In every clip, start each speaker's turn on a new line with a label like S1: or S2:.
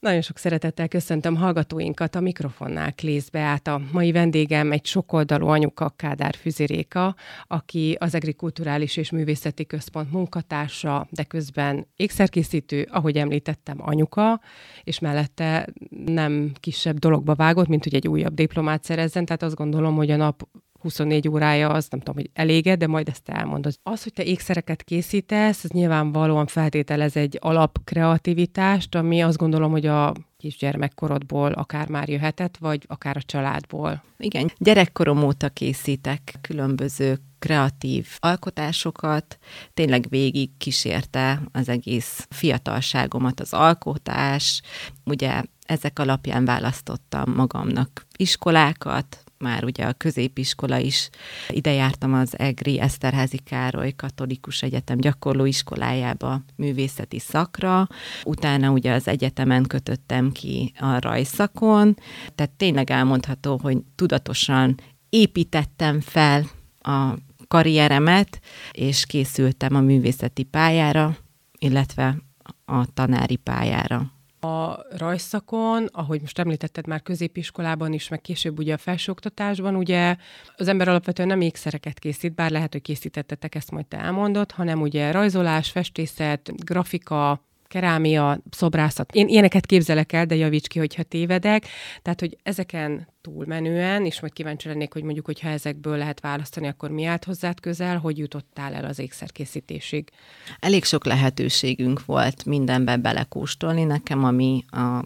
S1: Nagyon sok szeretettel köszöntöm hallgatóinkat a mikrofonnál Klész át A mai vendégem egy sokoldalú anyuka Kádár Füziréka, aki az Agrikulturális és Művészeti Központ munkatársa, de közben ékszerkészítő, ahogy említettem, anyuka, és mellette nem kisebb dologba vágott, mint hogy egy újabb diplomát szerezzen, tehát azt gondolom, hogy a nap 24 órája az nem tudom, hogy elége, de majd ezt elmondod. Az, hogy te ékszereket készítesz, ez nyilvánvalóan feltételez egy alapkreativitást, ami azt gondolom, hogy a kisgyermekkorodból akár már jöhetett, vagy akár a családból.
S2: Igen, gyerekkorom óta készítek különböző kreatív alkotásokat, tényleg végig kísérte az egész fiatalságomat az alkotás, ugye ezek alapján választottam magamnak iskolákat, már ugye a középiskola is. Ide jártam az EGRI Eszterházi Károly Katolikus Egyetem gyakorló iskolájába művészeti szakra, utána ugye az egyetemen kötöttem ki a rajszakon, tehát tényleg elmondható, hogy tudatosan építettem fel a karrieremet, és készültem a művészeti pályára, illetve a tanári pályára
S1: a rajszakon, ahogy most említetted már középiskolában is, meg később ugye a felsőoktatásban, ugye az ember alapvetően nem ékszereket készít, bár lehet, hogy készítettetek, ezt majd te elmondod, hanem ugye rajzolás, festészet, grafika, kerámia, szobrászat. Én ilyeneket képzelek el, de javíts ki, hogyha tévedek. Tehát, hogy ezeken túlmenően, és majd kíváncsi lennék, hogy mondjuk, hogyha ezekből lehet választani, akkor mi állt hozzád közel, hogy jutottál el az ékszerkészítésig?
S2: Elég sok lehetőségünk volt mindenbe belekóstolni. Nekem, ami a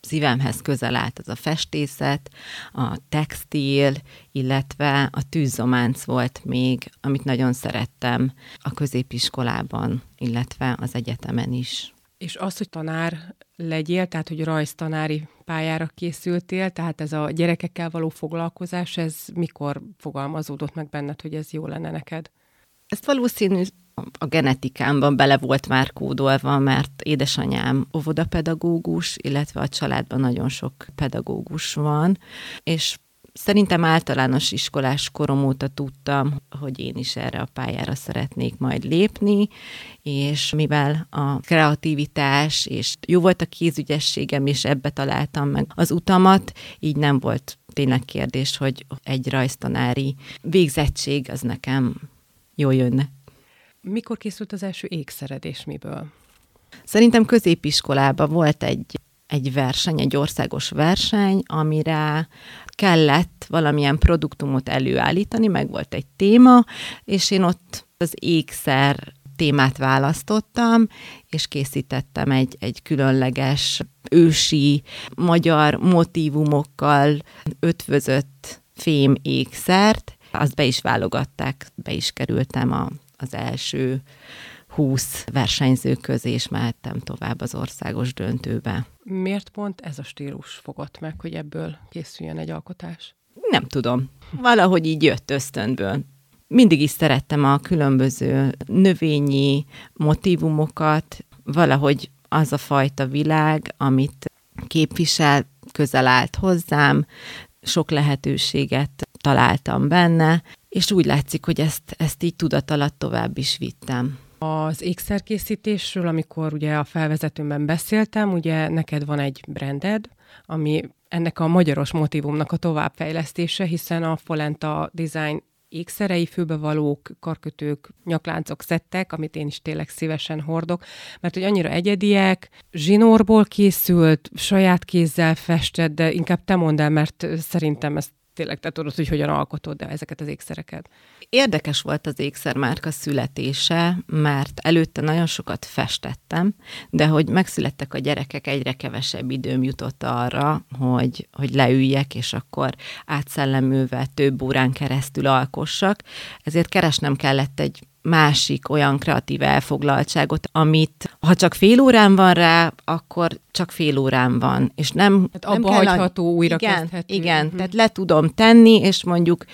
S2: szívemhez közel állt az a festészet, a textil, illetve a tűzzománc volt még, amit nagyon szerettem a középiskolában, illetve az egyetemen is.
S1: És az, hogy tanár legyél, tehát hogy rajztanári pályára készültél, tehát ez a gyerekekkel való foglalkozás, ez mikor fogalmazódott meg benned, hogy ez jó lenne neked?
S2: Ezt valószínű a genetikámban bele volt már kódolva, mert édesanyám óvodapedagógus, illetve a családban nagyon sok pedagógus van, és Szerintem általános iskolás korom óta tudtam, hogy én is erre a pályára szeretnék majd lépni, és mivel a kreativitás és jó volt a kézügyességem, és ebbe találtam meg az utamat, így nem volt tényleg kérdés, hogy egy rajztanári végzettség az nekem jó jönne.
S1: Mikor készült az első ékszered, és miből?
S2: Szerintem középiskolában volt egy egy verseny, egy országos verseny, amire kellett valamilyen produktumot előállítani, meg volt egy téma, és én ott az ékszer témát választottam, és készítettem egy, egy különleges ősi magyar motivumokkal ötvözött fém ékszert. Azt be is válogatták, be is kerültem a, az első 20 versenyző közé, és mehettem tovább az országos döntőbe.
S1: Miért pont ez a stílus fogott meg, hogy ebből készüljön egy alkotás?
S2: Nem tudom. Valahogy így jött ösztönből. Mindig is szerettem a különböző növényi motivumokat, valahogy az a fajta világ, amit képvisel, közel állt hozzám, sok lehetőséget találtam benne, és úgy látszik, hogy ezt, ezt így tudat alatt tovább is vittem.
S1: Az ékszerkészítésről, amikor ugye a felvezetőmben beszéltem, ugye neked van egy branded, ami ennek a magyaros motivumnak a továbbfejlesztése, hiszen a Folenta Design ékszerei, főbevalók, karkötők, nyakláncok szettek, amit én is tényleg szívesen hordok, mert hogy annyira egyediek, zsinórból készült, saját kézzel festett, de inkább te mondd el, mert szerintem ezt tényleg te tudod, hogy hogyan alkotod de ezeket az ékszereket.
S2: Érdekes volt az ékszermárka születése, mert előtte nagyon sokat festettem, de hogy megszülettek a gyerekek, egyre kevesebb időm jutott arra, hogy, hogy leüljek, és akkor átszellemülve több órán keresztül alkossak. Ezért keresnem kellett egy másik olyan kreatív elfoglaltságot, amit ha csak fél órán van rá, akkor csak fél órán van, és nem,
S1: tehát nem abba hagyható, a... újra
S2: igen,
S1: kezdhető.
S2: Igen, uh-huh. tehát le tudom tenni, és mondjuk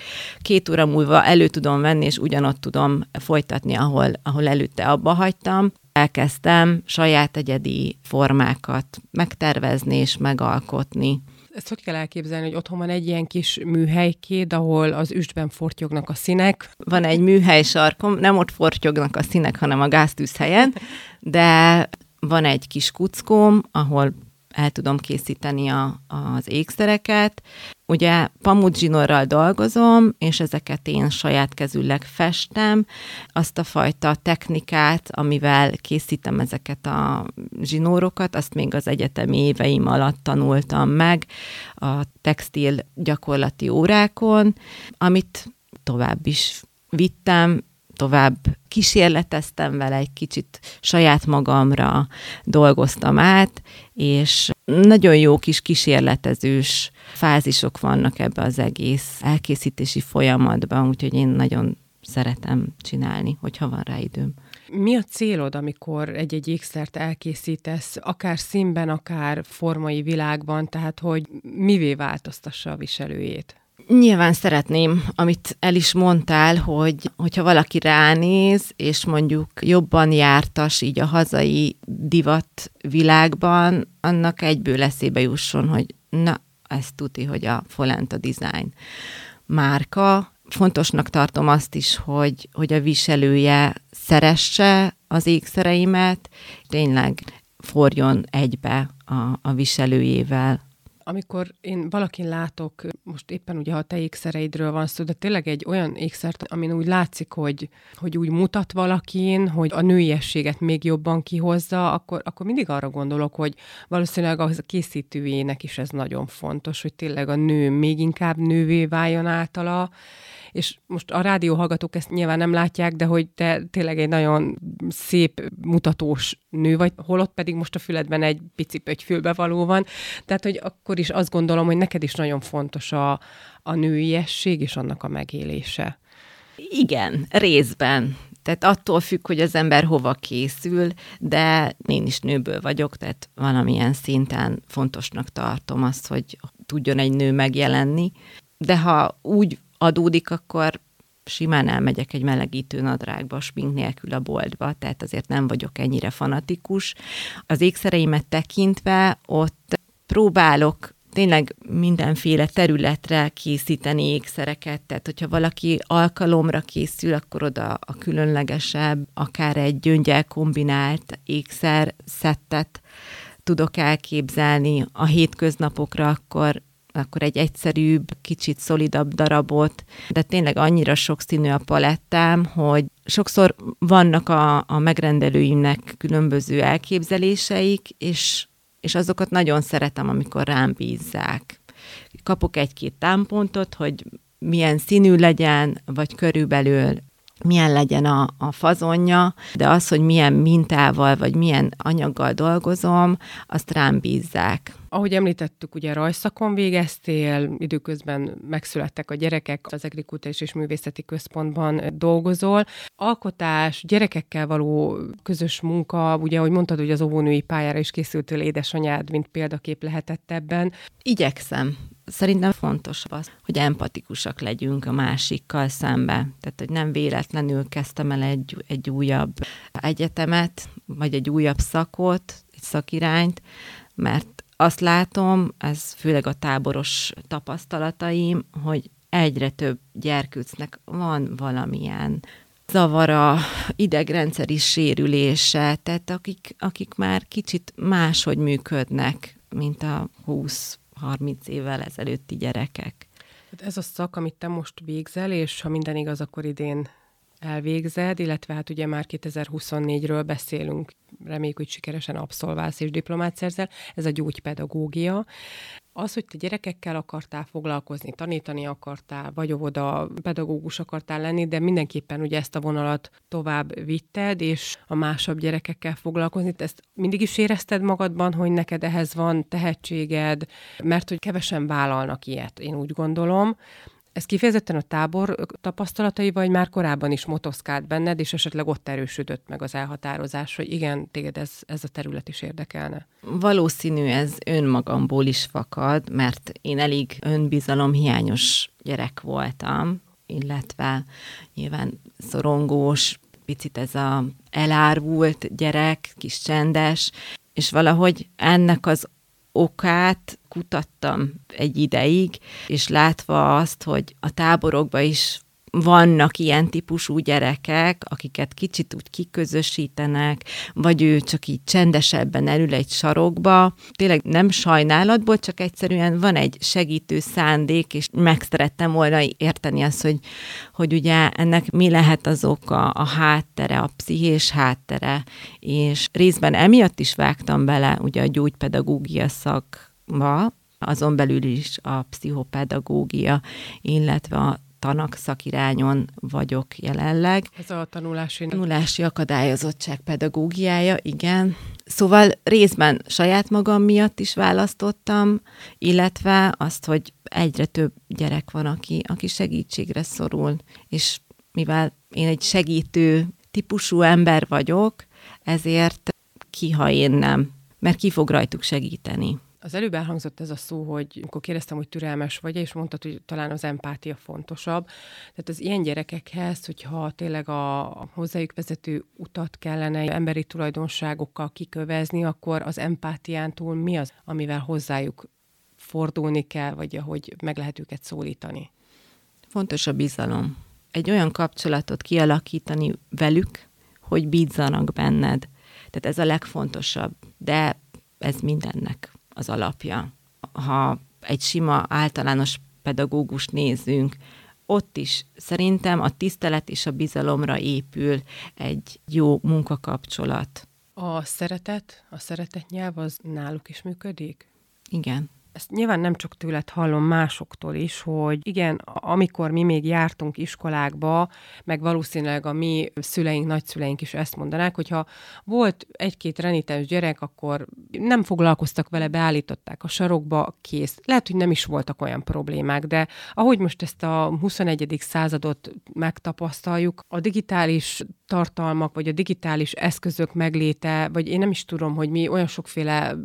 S2: két óra múlva elő tudom venni, és ugyanott tudom folytatni, ahol, ahol előtte abba hagytam. Elkezdtem saját egyedi formákat megtervezni és megalkotni
S1: ezt hogy kell elképzelni, hogy otthon van egy ilyen kis műhelykéd, ahol az üstben fortyognak a színek?
S2: Van egy műhely sarkom, nem ott fortyognak a színek, hanem a gáztűz helyen, de van egy kis kuckóm, ahol el tudom készíteni a, az ékszereket. Ugye pamudzsinorral dolgozom, és ezeket én saját kezűleg festem. Azt a fajta technikát, amivel készítem ezeket a zsinórokat, azt még az egyetemi éveim alatt tanultam meg a textil gyakorlati órákon, amit tovább is vittem, tovább kísérleteztem vele, egy kicsit saját magamra dolgoztam át, és nagyon jó kis kísérletezős fázisok vannak ebbe az egész elkészítési folyamatban, úgyhogy én nagyon szeretem csinálni, hogyha van rá időm.
S1: Mi a célod, amikor egy-egy ékszert elkészítesz, akár színben, akár formai világban, tehát hogy mivé változtassa a viselőjét?
S2: Nyilván szeretném, amit el is mondtál, hogy hogyha valaki ránéz, és mondjuk jobban jártas így a hazai divat világban, annak egyből eszébe jusson, hogy na, ez tuti, hogy a Folenta Design márka. Fontosnak tartom azt is, hogy, hogy a viselője szeresse az ékszereimet, tényleg forjon egybe a, a viselőjével
S1: amikor én valakin látok, most éppen ugye a te ékszereidről van szó, de tényleg egy olyan ékszert, amin úgy látszik, hogy, hogy úgy mutat valakin, hogy a nőiességet még jobban kihozza, akkor, akkor mindig arra gondolok, hogy valószínűleg a készítőjének is ez nagyon fontos, hogy tényleg a nő még inkább nővé váljon általa, és most a rádió hallgatók ezt nyilván nem látják, de hogy te tényleg egy nagyon szép, mutatós nő vagy, holott pedig most a füledben egy pici pötyfülbevaló van. Tehát, hogy akkor is azt gondolom, hogy neked is nagyon fontos a, a nőiesség és annak a megélése.
S2: Igen, részben. Tehát attól függ, hogy az ember hova készül, de én is nőből vagyok, tehát valamilyen szinten fontosnak tartom azt, hogy tudjon egy nő megjelenni. De ha úgy adódik, akkor simán elmegyek egy melegítő nadrágba, smink nélkül a boltba, tehát azért nem vagyok ennyire fanatikus. Az ékszereimet tekintve ott próbálok tényleg mindenféle területre készíteni ékszereket, tehát hogyha valaki alkalomra készül, akkor oda a különlegesebb, akár egy gyöngyel kombinált ékszer szettet tudok elképzelni a hétköznapokra, akkor akkor egy egyszerűbb, kicsit szolidabb darabot, de tényleg annyira sokszínű a palettám, hogy sokszor vannak a, a megrendelőimnek különböző elképzeléseik, és, és azokat nagyon szeretem, amikor rám bízzák. Kapok egy-két támpontot, hogy milyen színű legyen, vagy körülbelül milyen legyen a, a fazonja, de az, hogy milyen mintával vagy milyen anyaggal dolgozom, azt rám bízzák.
S1: Ahogy említettük, ugye rajszakon végeztél, időközben megszülettek a gyerekek, az Agrikultúrás és Művészeti Központban dolgozol. Alkotás, gyerekekkel való közös munka, ugye, ahogy mondtad, hogy az óvónői pályára is készültél édesanyád, mint példakép lehetett ebben.
S2: Igyekszem szerintem fontos az, hogy empatikusak legyünk a másikkal szembe. Tehát, hogy nem véletlenül kezdtem el egy, egy újabb egyetemet, vagy egy újabb szakot, egy szakirányt, mert azt látom, ez főleg a táboros tapasztalataim, hogy egyre több gyerkőcnek van valamilyen zavara, idegrendszeri sérülése, tehát akik, akik már kicsit máshogy működnek, mint a 20 30 évvel ezelőtti gyerekek.
S1: Ez a szak, amit te most végzel, és ha minden igaz, akkor idén elvégzed, illetve hát ugye már 2024-ről beszélünk, reméljük, hogy sikeresen abszolválsz és diplomát szerzel, ez a gyógypedagógia. Az, hogy te gyerekekkel akartál foglalkozni, tanítani akartál, vagy óvoda pedagógus akartál lenni, de mindenképpen ugye ezt a vonalat tovább vitted, és a másabb gyerekekkel foglalkozni. Te ezt mindig is érezted magadban, hogy neked ehhez van tehetséged, mert hogy kevesen vállalnak ilyet, én úgy gondolom. Ez kifejezetten a tábor tapasztalatai, vagy már korábban is motoszkált benned, és esetleg ott erősödött meg az elhatározás, hogy igen, téged ez, ez a terület is érdekelne?
S2: Valószínű ez önmagamból is fakad, mert én elég önbizalomhiányos gyerek voltam, illetve nyilván szorongós, picit ez a elárvult gyerek, kis csendes, és valahogy ennek az okát kutattam egy ideig, és látva azt, hogy a táborokba is vannak ilyen típusú gyerekek, akiket kicsit úgy kiközösítenek, vagy ő csak így csendesebben elül egy sarokba. Tényleg nem sajnálatból, csak egyszerűen van egy segítő szándék, és meg szerettem volna érteni azt, hogy, hogy ugye ennek mi lehet az oka, a háttere, a pszichés háttere, és részben emiatt is vágtam bele ugye a gyógypedagógia szakba, azon belül is a pszichopedagógia, illetve a tanak szakirányon vagyok jelenleg.
S1: Ez a tanulási...
S2: Tanulási akadályozottság pedagógiája, igen. Szóval részben saját magam miatt is választottam, illetve azt, hogy egyre több gyerek van, aki, aki segítségre szorul, és mivel én egy segítő típusú ember vagyok, ezért ki, ha én nem, mert ki fog rajtuk segíteni.
S1: Az előbb elhangzott ez a szó, hogy amikor kérdeztem, hogy türelmes vagy, és mondtad, hogy talán az empátia fontosabb. Tehát az ilyen gyerekekhez, hogyha tényleg a hozzájuk vezető utat kellene emberi tulajdonságokkal kikövezni, akkor az empátián túl mi az, amivel hozzájuk fordulni kell, vagy ahogy meg lehet őket szólítani?
S2: Fontos a bizalom. Egy olyan kapcsolatot kialakítani velük, hogy bízzanak benned. Tehát ez a legfontosabb, de ez mindennek az alapja. Ha egy sima általános pedagógust nézünk, ott is szerintem a tisztelet és a bizalomra épül egy jó munkakapcsolat.
S1: A szeretet, a szeretet nyelv az náluk is működik?
S2: Igen
S1: ezt nyilván nem csak tőled hallom másoktól is, hogy igen, amikor mi még jártunk iskolákba, meg valószínűleg a mi szüleink, nagyszüleink is ezt mondanák, hogyha volt egy-két renitens gyerek, akkor nem foglalkoztak vele, beállították a sarokba, kész. Lehet, hogy nem is voltak olyan problémák, de ahogy most ezt a 21. századot megtapasztaljuk, a digitális tartalmak, vagy a digitális eszközök megléte, vagy én nem is tudom, hogy mi olyan sokféle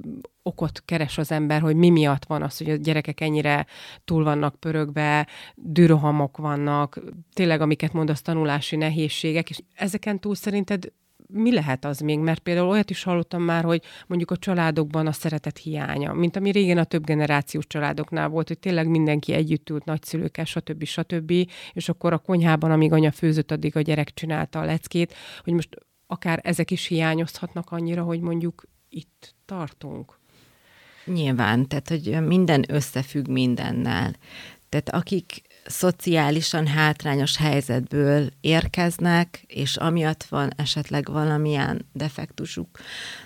S1: okot keres az ember, hogy mi miatt van az, hogy a gyerekek ennyire túl vannak pörögve, dűrohamok vannak, tényleg, amiket mondasz, tanulási nehézségek, és ezeken túl szerinted mi lehet az még? Mert például olyat is hallottam már, hogy mondjuk a családokban a szeretet hiánya, mint ami régen a több generációs családoknál volt, hogy tényleg mindenki együtt ült nagyszülőkkel, stb. stb. És akkor a konyhában, amíg anya főzött, addig a gyerek csinálta a leckét, hogy most akár ezek is hiányozhatnak annyira, hogy mondjuk itt tartunk.
S2: Nyilván, tehát hogy minden összefügg mindennel. Tehát akik szociálisan hátrányos helyzetből érkeznek, és amiatt van esetleg valamilyen defektusuk,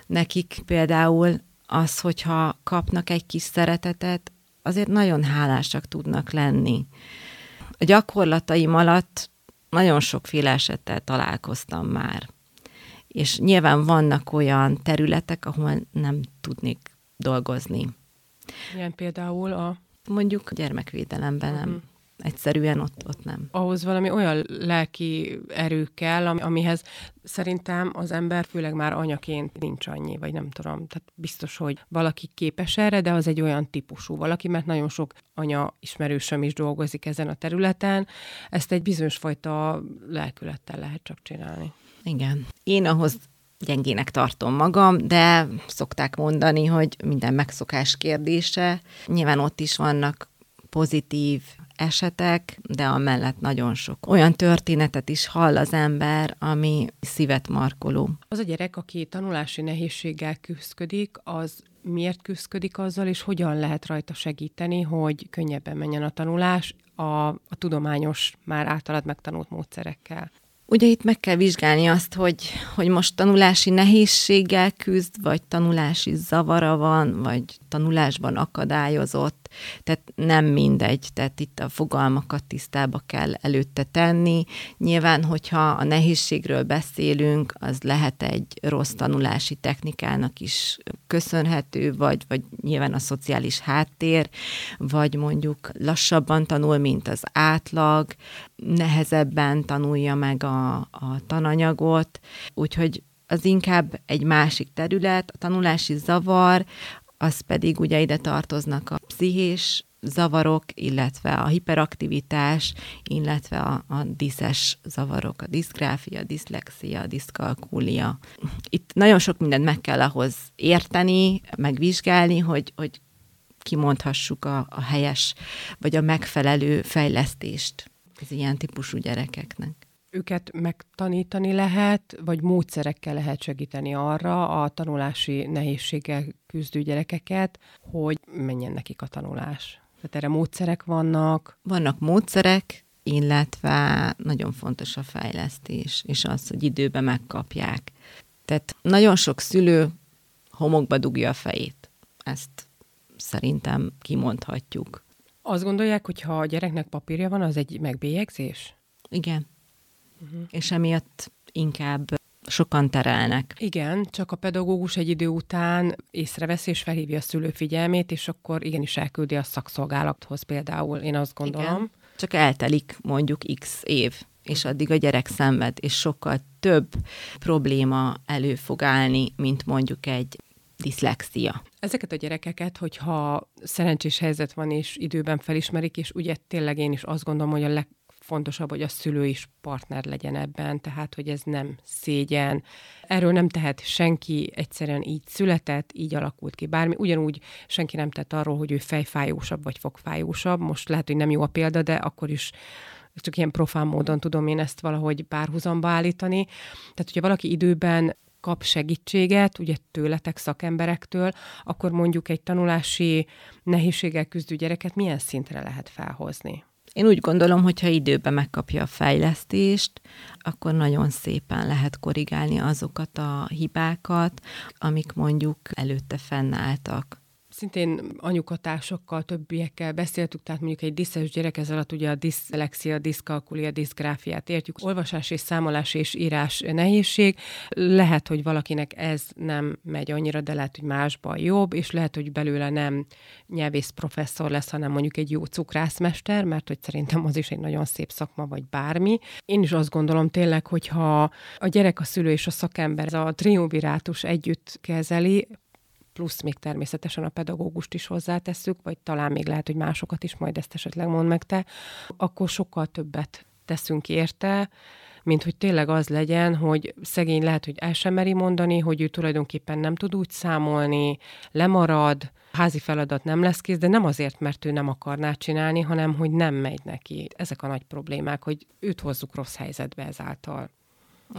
S2: nekik például az, hogyha kapnak egy kis szeretetet, azért nagyon hálásak tudnak lenni. A gyakorlataim alatt nagyon sokféle esettel találkoztam már. És nyilván vannak olyan területek, ahol nem tudnék dolgozni.
S1: Ilyen például a...
S2: Mondjuk gyermekvédelemben nem. Uh-huh. Egyszerűen ott, ott nem.
S1: Ahhoz valami olyan lelki erő kell, amihez szerintem az ember, főleg már anyaként nincs annyi, vagy nem tudom. Tehát biztos, hogy valaki képes erre, de az egy olyan típusú valaki, mert nagyon sok anya ismerősöm is dolgozik ezen a területen. Ezt egy bizonyos fajta lelkülettel lehet csak csinálni.
S2: Igen. Én ahhoz gyengének tartom magam, de szokták mondani, hogy minden megszokás kérdése. Nyilván ott is vannak pozitív esetek, de amellett nagyon sok olyan történetet is hall az ember, ami szívet markoló.
S1: Az a gyerek, aki tanulási nehézséggel küzdik, az miért küzdik azzal, és hogyan lehet rajta segíteni, hogy könnyebben menjen a tanulás a, a tudományos, már általad megtanult módszerekkel?
S2: Ugye itt meg kell vizsgálni azt, hogy, hogy most tanulási nehézséggel küzd, vagy tanulási zavara van, vagy tanulásban akadályozott, tehát nem mindegy, tehát itt a fogalmakat tisztába kell előtte tenni. Nyilván, hogyha a nehézségről beszélünk, az lehet egy rossz tanulási technikának is köszönhető, vagy, vagy nyilván a szociális háttér, vagy mondjuk lassabban tanul, mint az átlag, nehezebben tanulja meg a, a tananyagot, úgyhogy az inkább egy másik terület, a tanulási zavar, az pedig ugye ide tartoznak a pszichés zavarok, illetve a hiperaktivitás, illetve a, a diszes zavarok, a diszgráfia, diszlexia, diszkalkúlia. Itt nagyon sok mindent meg kell ahhoz érteni, megvizsgálni, hogy, hogy kimondhassuk a, a helyes, vagy a megfelelő fejlesztést. az ilyen típusú gyerekeknek.
S1: Őket megtanítani lehet, vagy módszerekkel lehet segíteni arra a tanulási nehézséggel küzdő gyerekeket, hogy menjen nekik a tanulás. Tehát erre módszerek vannak.
S2: Vannak módszerek, illetve nagyon fontos a fejlesztés, és az, hogy időben megkapják. Tehát nagyon sok szülő homokba dugja a fejét. Ezt szerintem kimondhatjuk.
S1: Azt gondolják, hogy ha a gyereknek papírja van, az egy megbélyegzés?
S2: Igen. Uh-huh. És emiatt inkább sokan terelnek.
S1: Igen, csak a pedagógus egy idő után észreveszi és felhívja a szülő figyelmét, és akkor igenis elküldi a szakszolgálathoz például, én azt gondolom. Igen.
S2: Csak eltelik mondjuk x év, és addig a gyerek szenved, és sokkal több probléma elő fog állni, mint mondjuk egy diszlexia.
S1: Ezeket a gyerekeket, hogyha szerencsés helyzet van, és időben felismerik, és ugye tényleg én is azt gondolom, hogy a legfontosabb, hogy a szülő is partner legyen ebben, tehát hogy ez nem szégyen. Erről nem tehet senki, egyszerűen így született, így alakult ki bármi. Ugyanúgy senki nem tett arról, hogy ő fejfájósabb vagy fogfájósabb. Most lehet, hogy nem jó a példa, de akkor is csak ilyen profán módon tudom én ezt valahogy párhuzamba állítani. Tehát, hogyha valaki időben kap segítséget, ugye tőletek, szakemberektől, akkor mondjuk egy tanulási nehézséggel küzdő gyereket milyen szintre lehet felhozni?
S2: Én úgy gondolom, hogy ha időben megkapja a fejlesztést, akkor nagyon szépen lehet korrigálni azokat a hibákat, amik mondjuk előtte fennálltak
S1: szintén anyukatásokkal, többiekkel beszéltük, tehát mondjuk egy diszes gyerek, ez alatt ugye a diszlexia, diszkalkulia, diszgráfiát értjük, olvasás és számolás és írás nehézség. Lehet, hogy valakinek ez nem megy annyira, de lehet, hogy másban jobb, és lehet, hogy belőle nem nyelvész professzor lesz, hanem mondjuk egy jó cukrászmester, mert hogy szerintem az is egy nagyon szép szakma, vagy bármi. Én is azt gondolom tényleg, hogyha a gyerek, a szülő és a szakember a triumvirátus együtt kezeli, plusz még természetesen a pedagógust is hozzátesszük, vagy talán még lehet, hogy másokat is, majd ezt esetleg mond meg te, akkor sokkal többet teszünk érte, mint hogy tényleg az legyen, hogy szegény lehet, hogy el sem meri mondani, hogy ő tulajdonképpen nem tud úgy számolni, lemarad, házi feladat nem lesz kész, de nem azért, mert ő nem akarná csinálni, hanem hogy nem megy neki. Ezek a nagy problémák, hogy őt hozzuk rossz helyzetbe ezáltal.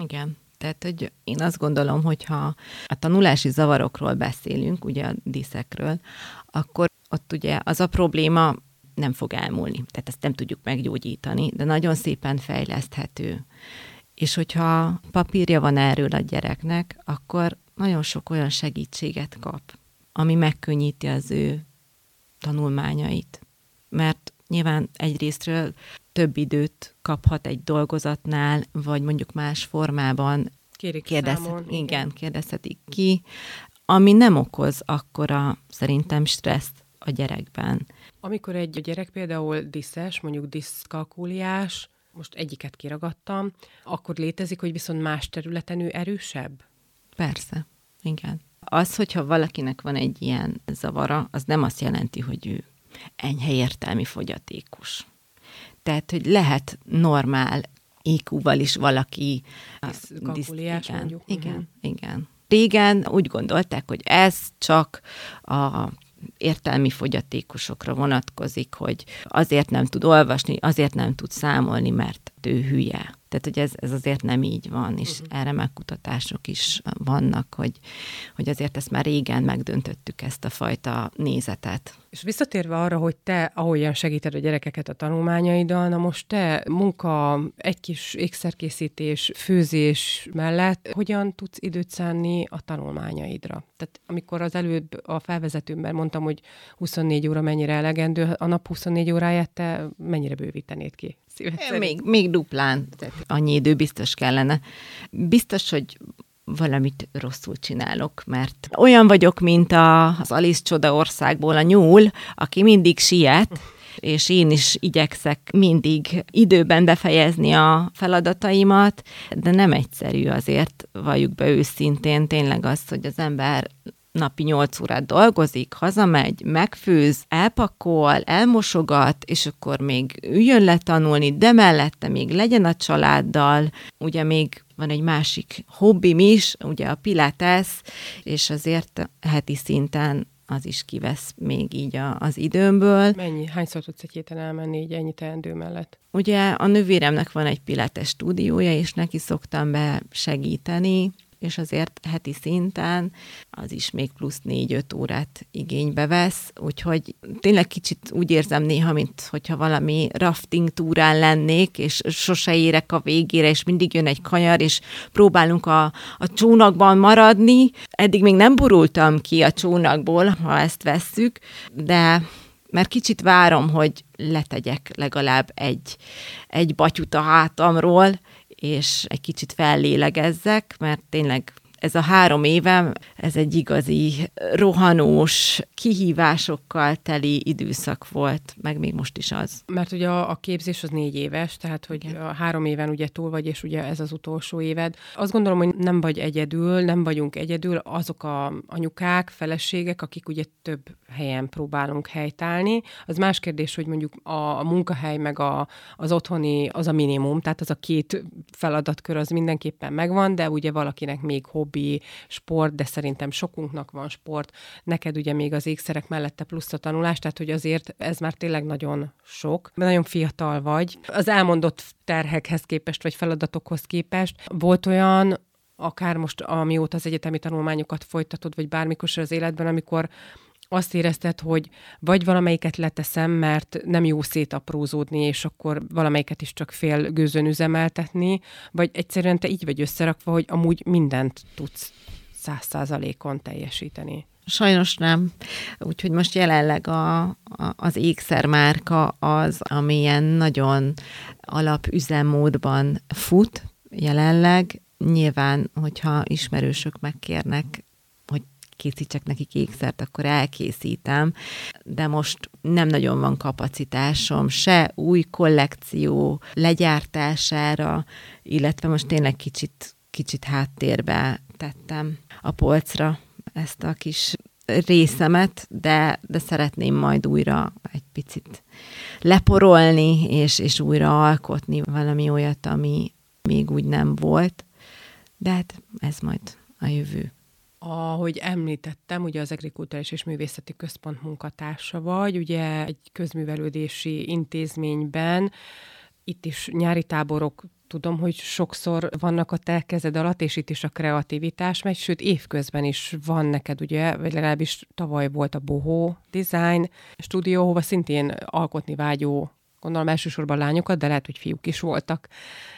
S2: Igen. Tehát, hogy én azt gondolom, hogy ha a tanulási zavarokról beszélünk, ugye a diszekről, akkor ott ugye az a probléma nem fog elmúlni. Tehát ezt nem tudjuk meggyógyítani, de nagyon szépen fejleszthető. És hogyha papírja van erről a gyereknek, akkor nagyon sok olyan segítséget kap, ami megkönnyíti az ő tanulmányait. Mert nyilván egyrésztről több időt kaphat egy dolgozatnál, vagy mondjuk más formában
S1: Kérik kérdezhet, számon,
S2: igen, igen, kérdezhetik ki, ami nem okoz akkora szerintem stresszt a gyerekben.
S1: Amikor egy gyerek például diszes, mondjuk diszkalkuliás, most egyiket kiragadtam, akkor létezik, hogy viszont más területen ő erősebb?
S2: Persze, igen. Az, hogyha valakinek van egy ilyen zavara, az nem azt jelenti, hogy ő enyhe értelmi fogyatékos. Tehát, hogy lehet normál IQ-val is valaki...
S1: Diszkalkuliás
S2: igen,
S1: mondjuk.
S2: Igen, uh-huh. igen. Régen úgy gondolták, hogy ez csak a értelmi fogyatékosokra vonatkozik, hogy azért nem tud olvasni, azért nem tud számolni, mert ő hülye. Tehát, hogy ez, ez azért nem így van, és uh-huh. erre megkutatások is vannak, hogy, hogy azért ezt már régen megdöntöttük, ezt a fajta nézetet.
S1: És visszatérve arra, hogy te ahogyan segíted a gyerekeket a tanulmányaiddal, na most te munka, egy kis ékszerkészítés, főzés mellett hogyan tudsz időt szánni a tanulmányaidra? Tehát amikor az előbb a felvezetőmben mondtam, hogy 24 óra mennyire elegendő, a nap 24 óráját te mennyire bővítenéd ki?
S2: Még, még duplán, tehát annyi idő biztos kellene. Biztos, hogy valamit rosszul csinálok, mert olyan vagyok, mint a, az Alice Csoda országból a nyúl, aki mindig siet, és én is igyekszek mindig időben befejezni a feladataimat, de nem egyszerű azért, valljuk be őszintén, tényleg az, hogy az ember napi 8 órát dolgozik, hazamegy, megfőz, elpakol, elmosogat, és akkor még üljön le tanulni, de mellette még legyen a családdal, ugye még van egy másik hobbim is, ugye a pilates, és azért heti szinten az is kivesz még így a, az időmből.
S1: Mennyi? Hányszor tudsz egy héten elmenni így ennyi teendő mellett?
S2: Ugye a nővéremnek van egy pilates stúdiója, és neki szoktam be segíteni, és azért heti szinten az is még plusz négy-öt órát igénybe vesz, úgyhogy tényleg kicsit úgy érzem néha, mint hogyha valami rafting túrán lennék, és sose érek a végére, és mindig jön egy kanyar, és próbálunk a, a csónakban maradni. Eddig még nem burultam ki a csónakból, ha ezt vesszük, de mert kicsit várom, hogy letegyek legalább egy, egy batyut a hátamról, és egy kicsit fellélegezzek, mert tényleg ez a három évem, ez egy igazi rohanós, kihívásokkal teli időszak volt, meg még most is az.
S1: Mert ugye a, a képzés az négy éves, tehát hogy Igen. a három éven ugye túl vagy, és ugye ez az utolsó éved. Azt gondolom, hogy nem vagy egyedül, nem vagyunk egyedül, azok a anyukák, feleségek, akik ugye több helyen próbálunk helytállni. Az más kérdés, hogy mondjuk a, a munkahely meg a, az otthoni az a minimum, tehát az a két feladatkör az mindenképpen megvan, de ugye valakinek még hobbi, sport, de szerintem sokunknak van sport, neked ugye még az ékszerek mellette plusz a tanulás, tehát hogy azért ez már tényleg nagyon sok. Nagyon fiatal vagy. Az elmondott terhekhez képest, vagy feladatokhoz képest volt olyan, akár most amióta az egyetemi tanulmányokat folytatod, vagy bármikor az életben, amikor azt érezted, hogy vagy valamelyiket leteszem, mert nem jó szétaprózódni, és akkor valamelyiket is csak fél gőzön üzemeltetni, vagy egyszerűen te így vagy összerakva, hogy amúgy mindent tudsz száz százalékon teljesíteni.
S2: Sajnos nem. Úgyhogy most jelenleg a, a, az ékszermárka az, amilyen nagyon alapüzemmódban fut jelenleg. Nyilván, hogyha ismerősök megkérnek készítsek nekik ékszert, akkor elkészítem, de most nem nagyon van kapacitásom se új kollekció legyártására, illetve most tényleg kicsit, kicsit háttérbe tettem a polcra ezt a kis részemet, de, de szeretném majd újra egy picit leporolni, és, és újra alkotni valami olyat, ami még úgy nem volt. De hát ez majd a jövő.
S1: Ahogy említettem, ugye az Agrikulturális és Művészeti Központ munkatársa vagy, ugye egy közművelődési intézményben, itt is nyári táborok tudom, hogy sokszor vannak a te kezed alatt, és itt is a kreativitás megy, sőt évközben is van neked, ugye, vagy legalábbis tavaly volt a Boho Design stúdió, hova szintén alkotni vágyó gondolom elsősorban lányokat, de lehet, hogy fiúk is voltak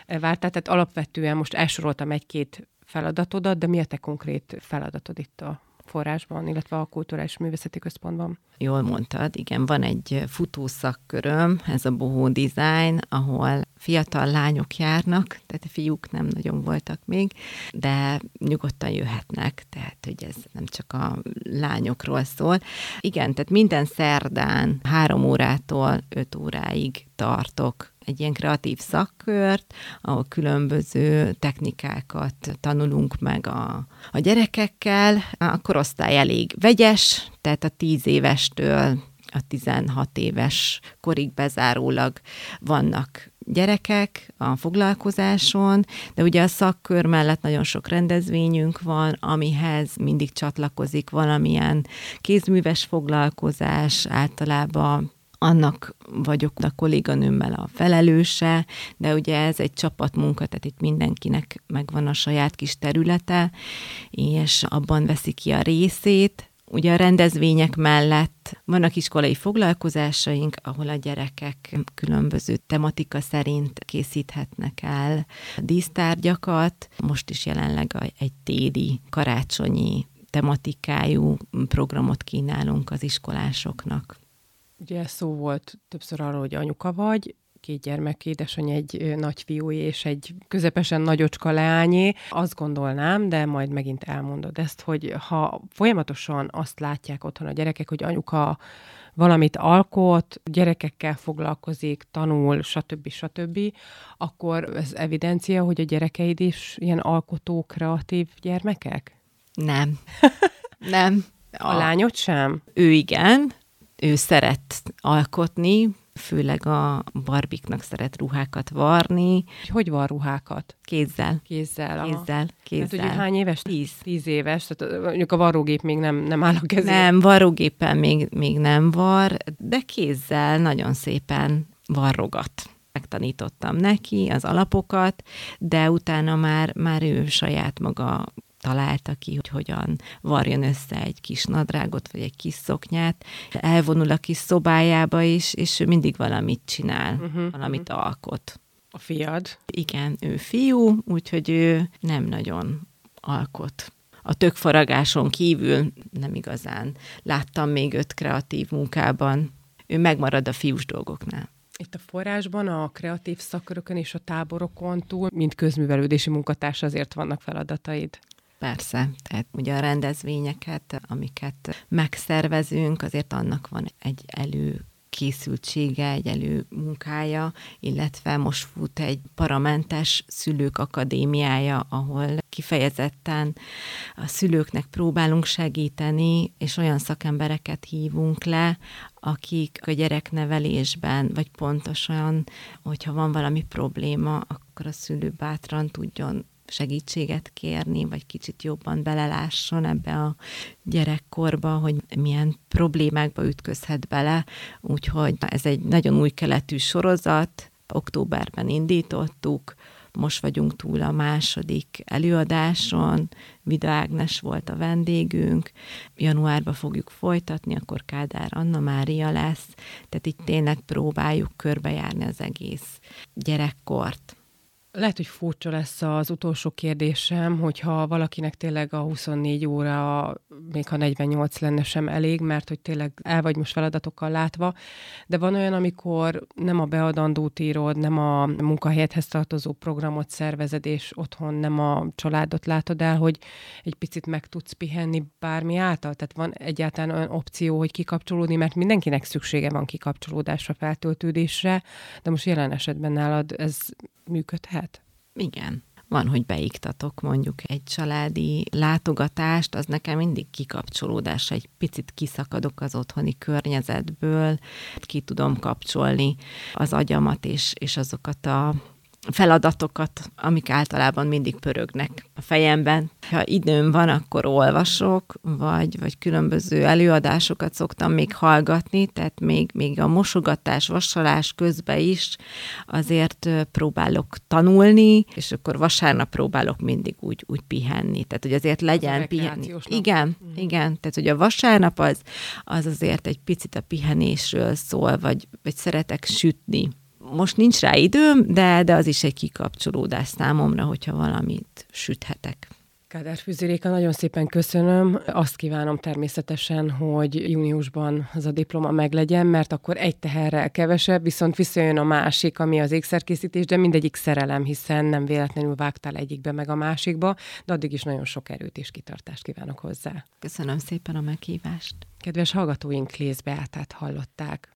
S1: vártál. Tehát alapvetően most elsoroltam egy-két feladatodat, de mi a te konkrét feladatod itt a forrásban, illetve a Kulturális Művészeti Központban?
S2: Jól mondtad, igen, van egy futószakköröm, ez a Boho Design, ahol fiatal lányok járnak, tehát a fiúk nem nagyon voltak még, de nyugodtan jöhetnek, tehát hogy ez nem csak a lányokról szól. Igen, tehát minden szerdán három órától öt óráig tartok egy ilyen kreatív szakkört, ahol különböző technikákat tanulunk meg a, a gyerekekkel. A korosztály elég vegyes, tehát a tíz évestől a 16 éves korig bezárólag vannak gyerekek a foglalkozáson, de ugye a szakkör mellett nagyon sok rendezvényünk van, amihez mindig csatlakozik valamilyen kézműves foglalkozás, általában annak vagyok a kolléganőmmel a felelőse, de ugye ez egy csapatmunka, tehát itt mindenkinek megvan a saját kis területe, és abban veszi ki a részét. Ugye a rendezvények mellett vannak iskolai foglalkozásaink, ahol a gyerekek különböző tematika szerint készíthetnek el dísztárgyakat. Most is jelenleg egy téli, karácsonyi tematikájú programot kínálunk az iskolásoknak.
S1: Ugye szó volt többször arról, hogy anyuka vagy, két gyermek, édesanyja egy nagyfiú és egy közepesen nagyocska leányé. Azt gondolnám, de majd megint elmondod ezt, hogy ha folyamatosan azt látják otthon a gyerekek, hogy anyuka valamit alkot, gyerekekkel foglalkozik, tanul, stb. stb., akkor ez evidencia, hogy a gyerekeid is ilyen alkotó, kreatív gyermekek?
S2: Nem. Nem.
S1: A, a lányot sem?
S2: Ő igen, ő szeret alkotni, főleg a barbiknak szeret ruhákat varni.
S1: Hogy van ruhákat?
S2: Kézzel.
S1: Kézzel.
S2: Kézzel, kézzel.
S1: Hát, hogy hány éves?
S2: Tíz.
S1: Tíz éves, tehát mondjuk a varrógép még nem, nem áll a kezében.
S2: Nem, varrógéppel még, még nem var, de kézzel nagyon szépen varrogat megtanítottam neki az alapokat, de utána már, már ő saját maga találta ki, hogy hogyan varjon össze egy kis nadrágot, vagy egy kis szoknyát. Elvonul a kis szobájába is, és ő mindig valamit csinál, uh-huh, valamit uh-huh. alkot.
S1: A fiad?
S2: Igen, ő fiú, úgyhogy ő nem nagyon alkot. A tökfaragáson kívül nem igazán láttam még öt kreatív munkában. Ő megmarad a fiús dolgoknál.
S1: Itt a forrásban, a kreatív szakkörökön és a táborokon túl, mint közművelődési munkatárs azért vannak feladataid.
S2: Persze, tehát ugye a rendezvényeket, amiket megszervezünk, azért annak van egy elő készültsége, egy elő munkája, illetve most fut egy paramentes szülők akadémiája, ahol kifejezetten a szülőknek próbálunk segíteni, és olyan szakembereket hívunk le, akik a gyereknevelésben, vagy pontosan, hogyha van valami probléma, akkor a szülő bátran tudjon segítséget kérni, vagy kicsit jobban belelásson ebbe a gyerekkorba, hogy milyen problémákba ütközhet bele. Úgyhogy ez egy nagyon új keletű sorozat, októberben indítottuk, most vagyunk túl a második előadáson, Vida Ágnes volt a vendégünk, januárban fogjuk folytatni, akkor Kádár Anna Mária lesz, tehát itt tényleg próbáljuk körbejárni az egész gyerekkort.
S1: Lehet, hogy furcsa lesz az utolsó kérdésem, hogyha valakinek tényleg a 24 óra, még ha 48 lenne sem elég, mert hogy tényleg el vagy most feladatokkal látva, de van olyan, amikor nem a beadandót írod, nem a munkahelyethez tartozó programot szervezed, és otthon nem a családot látod el, hogy egy picit meg tudsz pihenni bármi által? Tehát van egyáltalán olyan opció, hogy kikapcsolódni, mert mindenkinek szüksége van kikapcsolódásra, feltöltődésre, de most jelen esetben nálad ez működhet?
S2: Igen. Van, hogy beiktatok mondjuk egy családi látogatást, az nekem mindig kikapcsolódás, egy picit kiszakadok az otthoni környezetből, ki tudom kapcsolni az agyamat és, és azokat a feladatokat, amik általában mindig pörögnek a fejemben. Ha időm van, akkor olvasok, vagy, vagy különböző előadásokat szoktam még hallgatni, tehát még, még a mosogatás, vasalás közben is azért próbálok tanulni, és akkor vasárnap próbálok mindig úgy, úgy pihenni. Tehát, hogy azért legyen pihenni. Igen, mm. igen. Tehát, hogy a vasárnap az, az azért egy picit a pihenésről szól, vagy, vagy szeretek sütni most nincs rá időm, de, de az is egy kikapcsolódás számomra, hogyha valamit süthetek.
S1: Kádár Füziréka, nagyon szépen köszönöm. Azt kívánom természetesen, hogy júniusban az a diploma meglegyen, mert akkor egy teherrel kevesebb, viszont visszajön a másik, ami az ékszerkészítés, de mindegyik szerelem, hiszen nem véletlenül vágtál egyikbe meg a másikba, de addig is nagyon sok erőt és kitartást kívánok hozzá.
S2: Köszönöm szépen a meghívást.
S1: Kedves hallgatóink, átát hallották.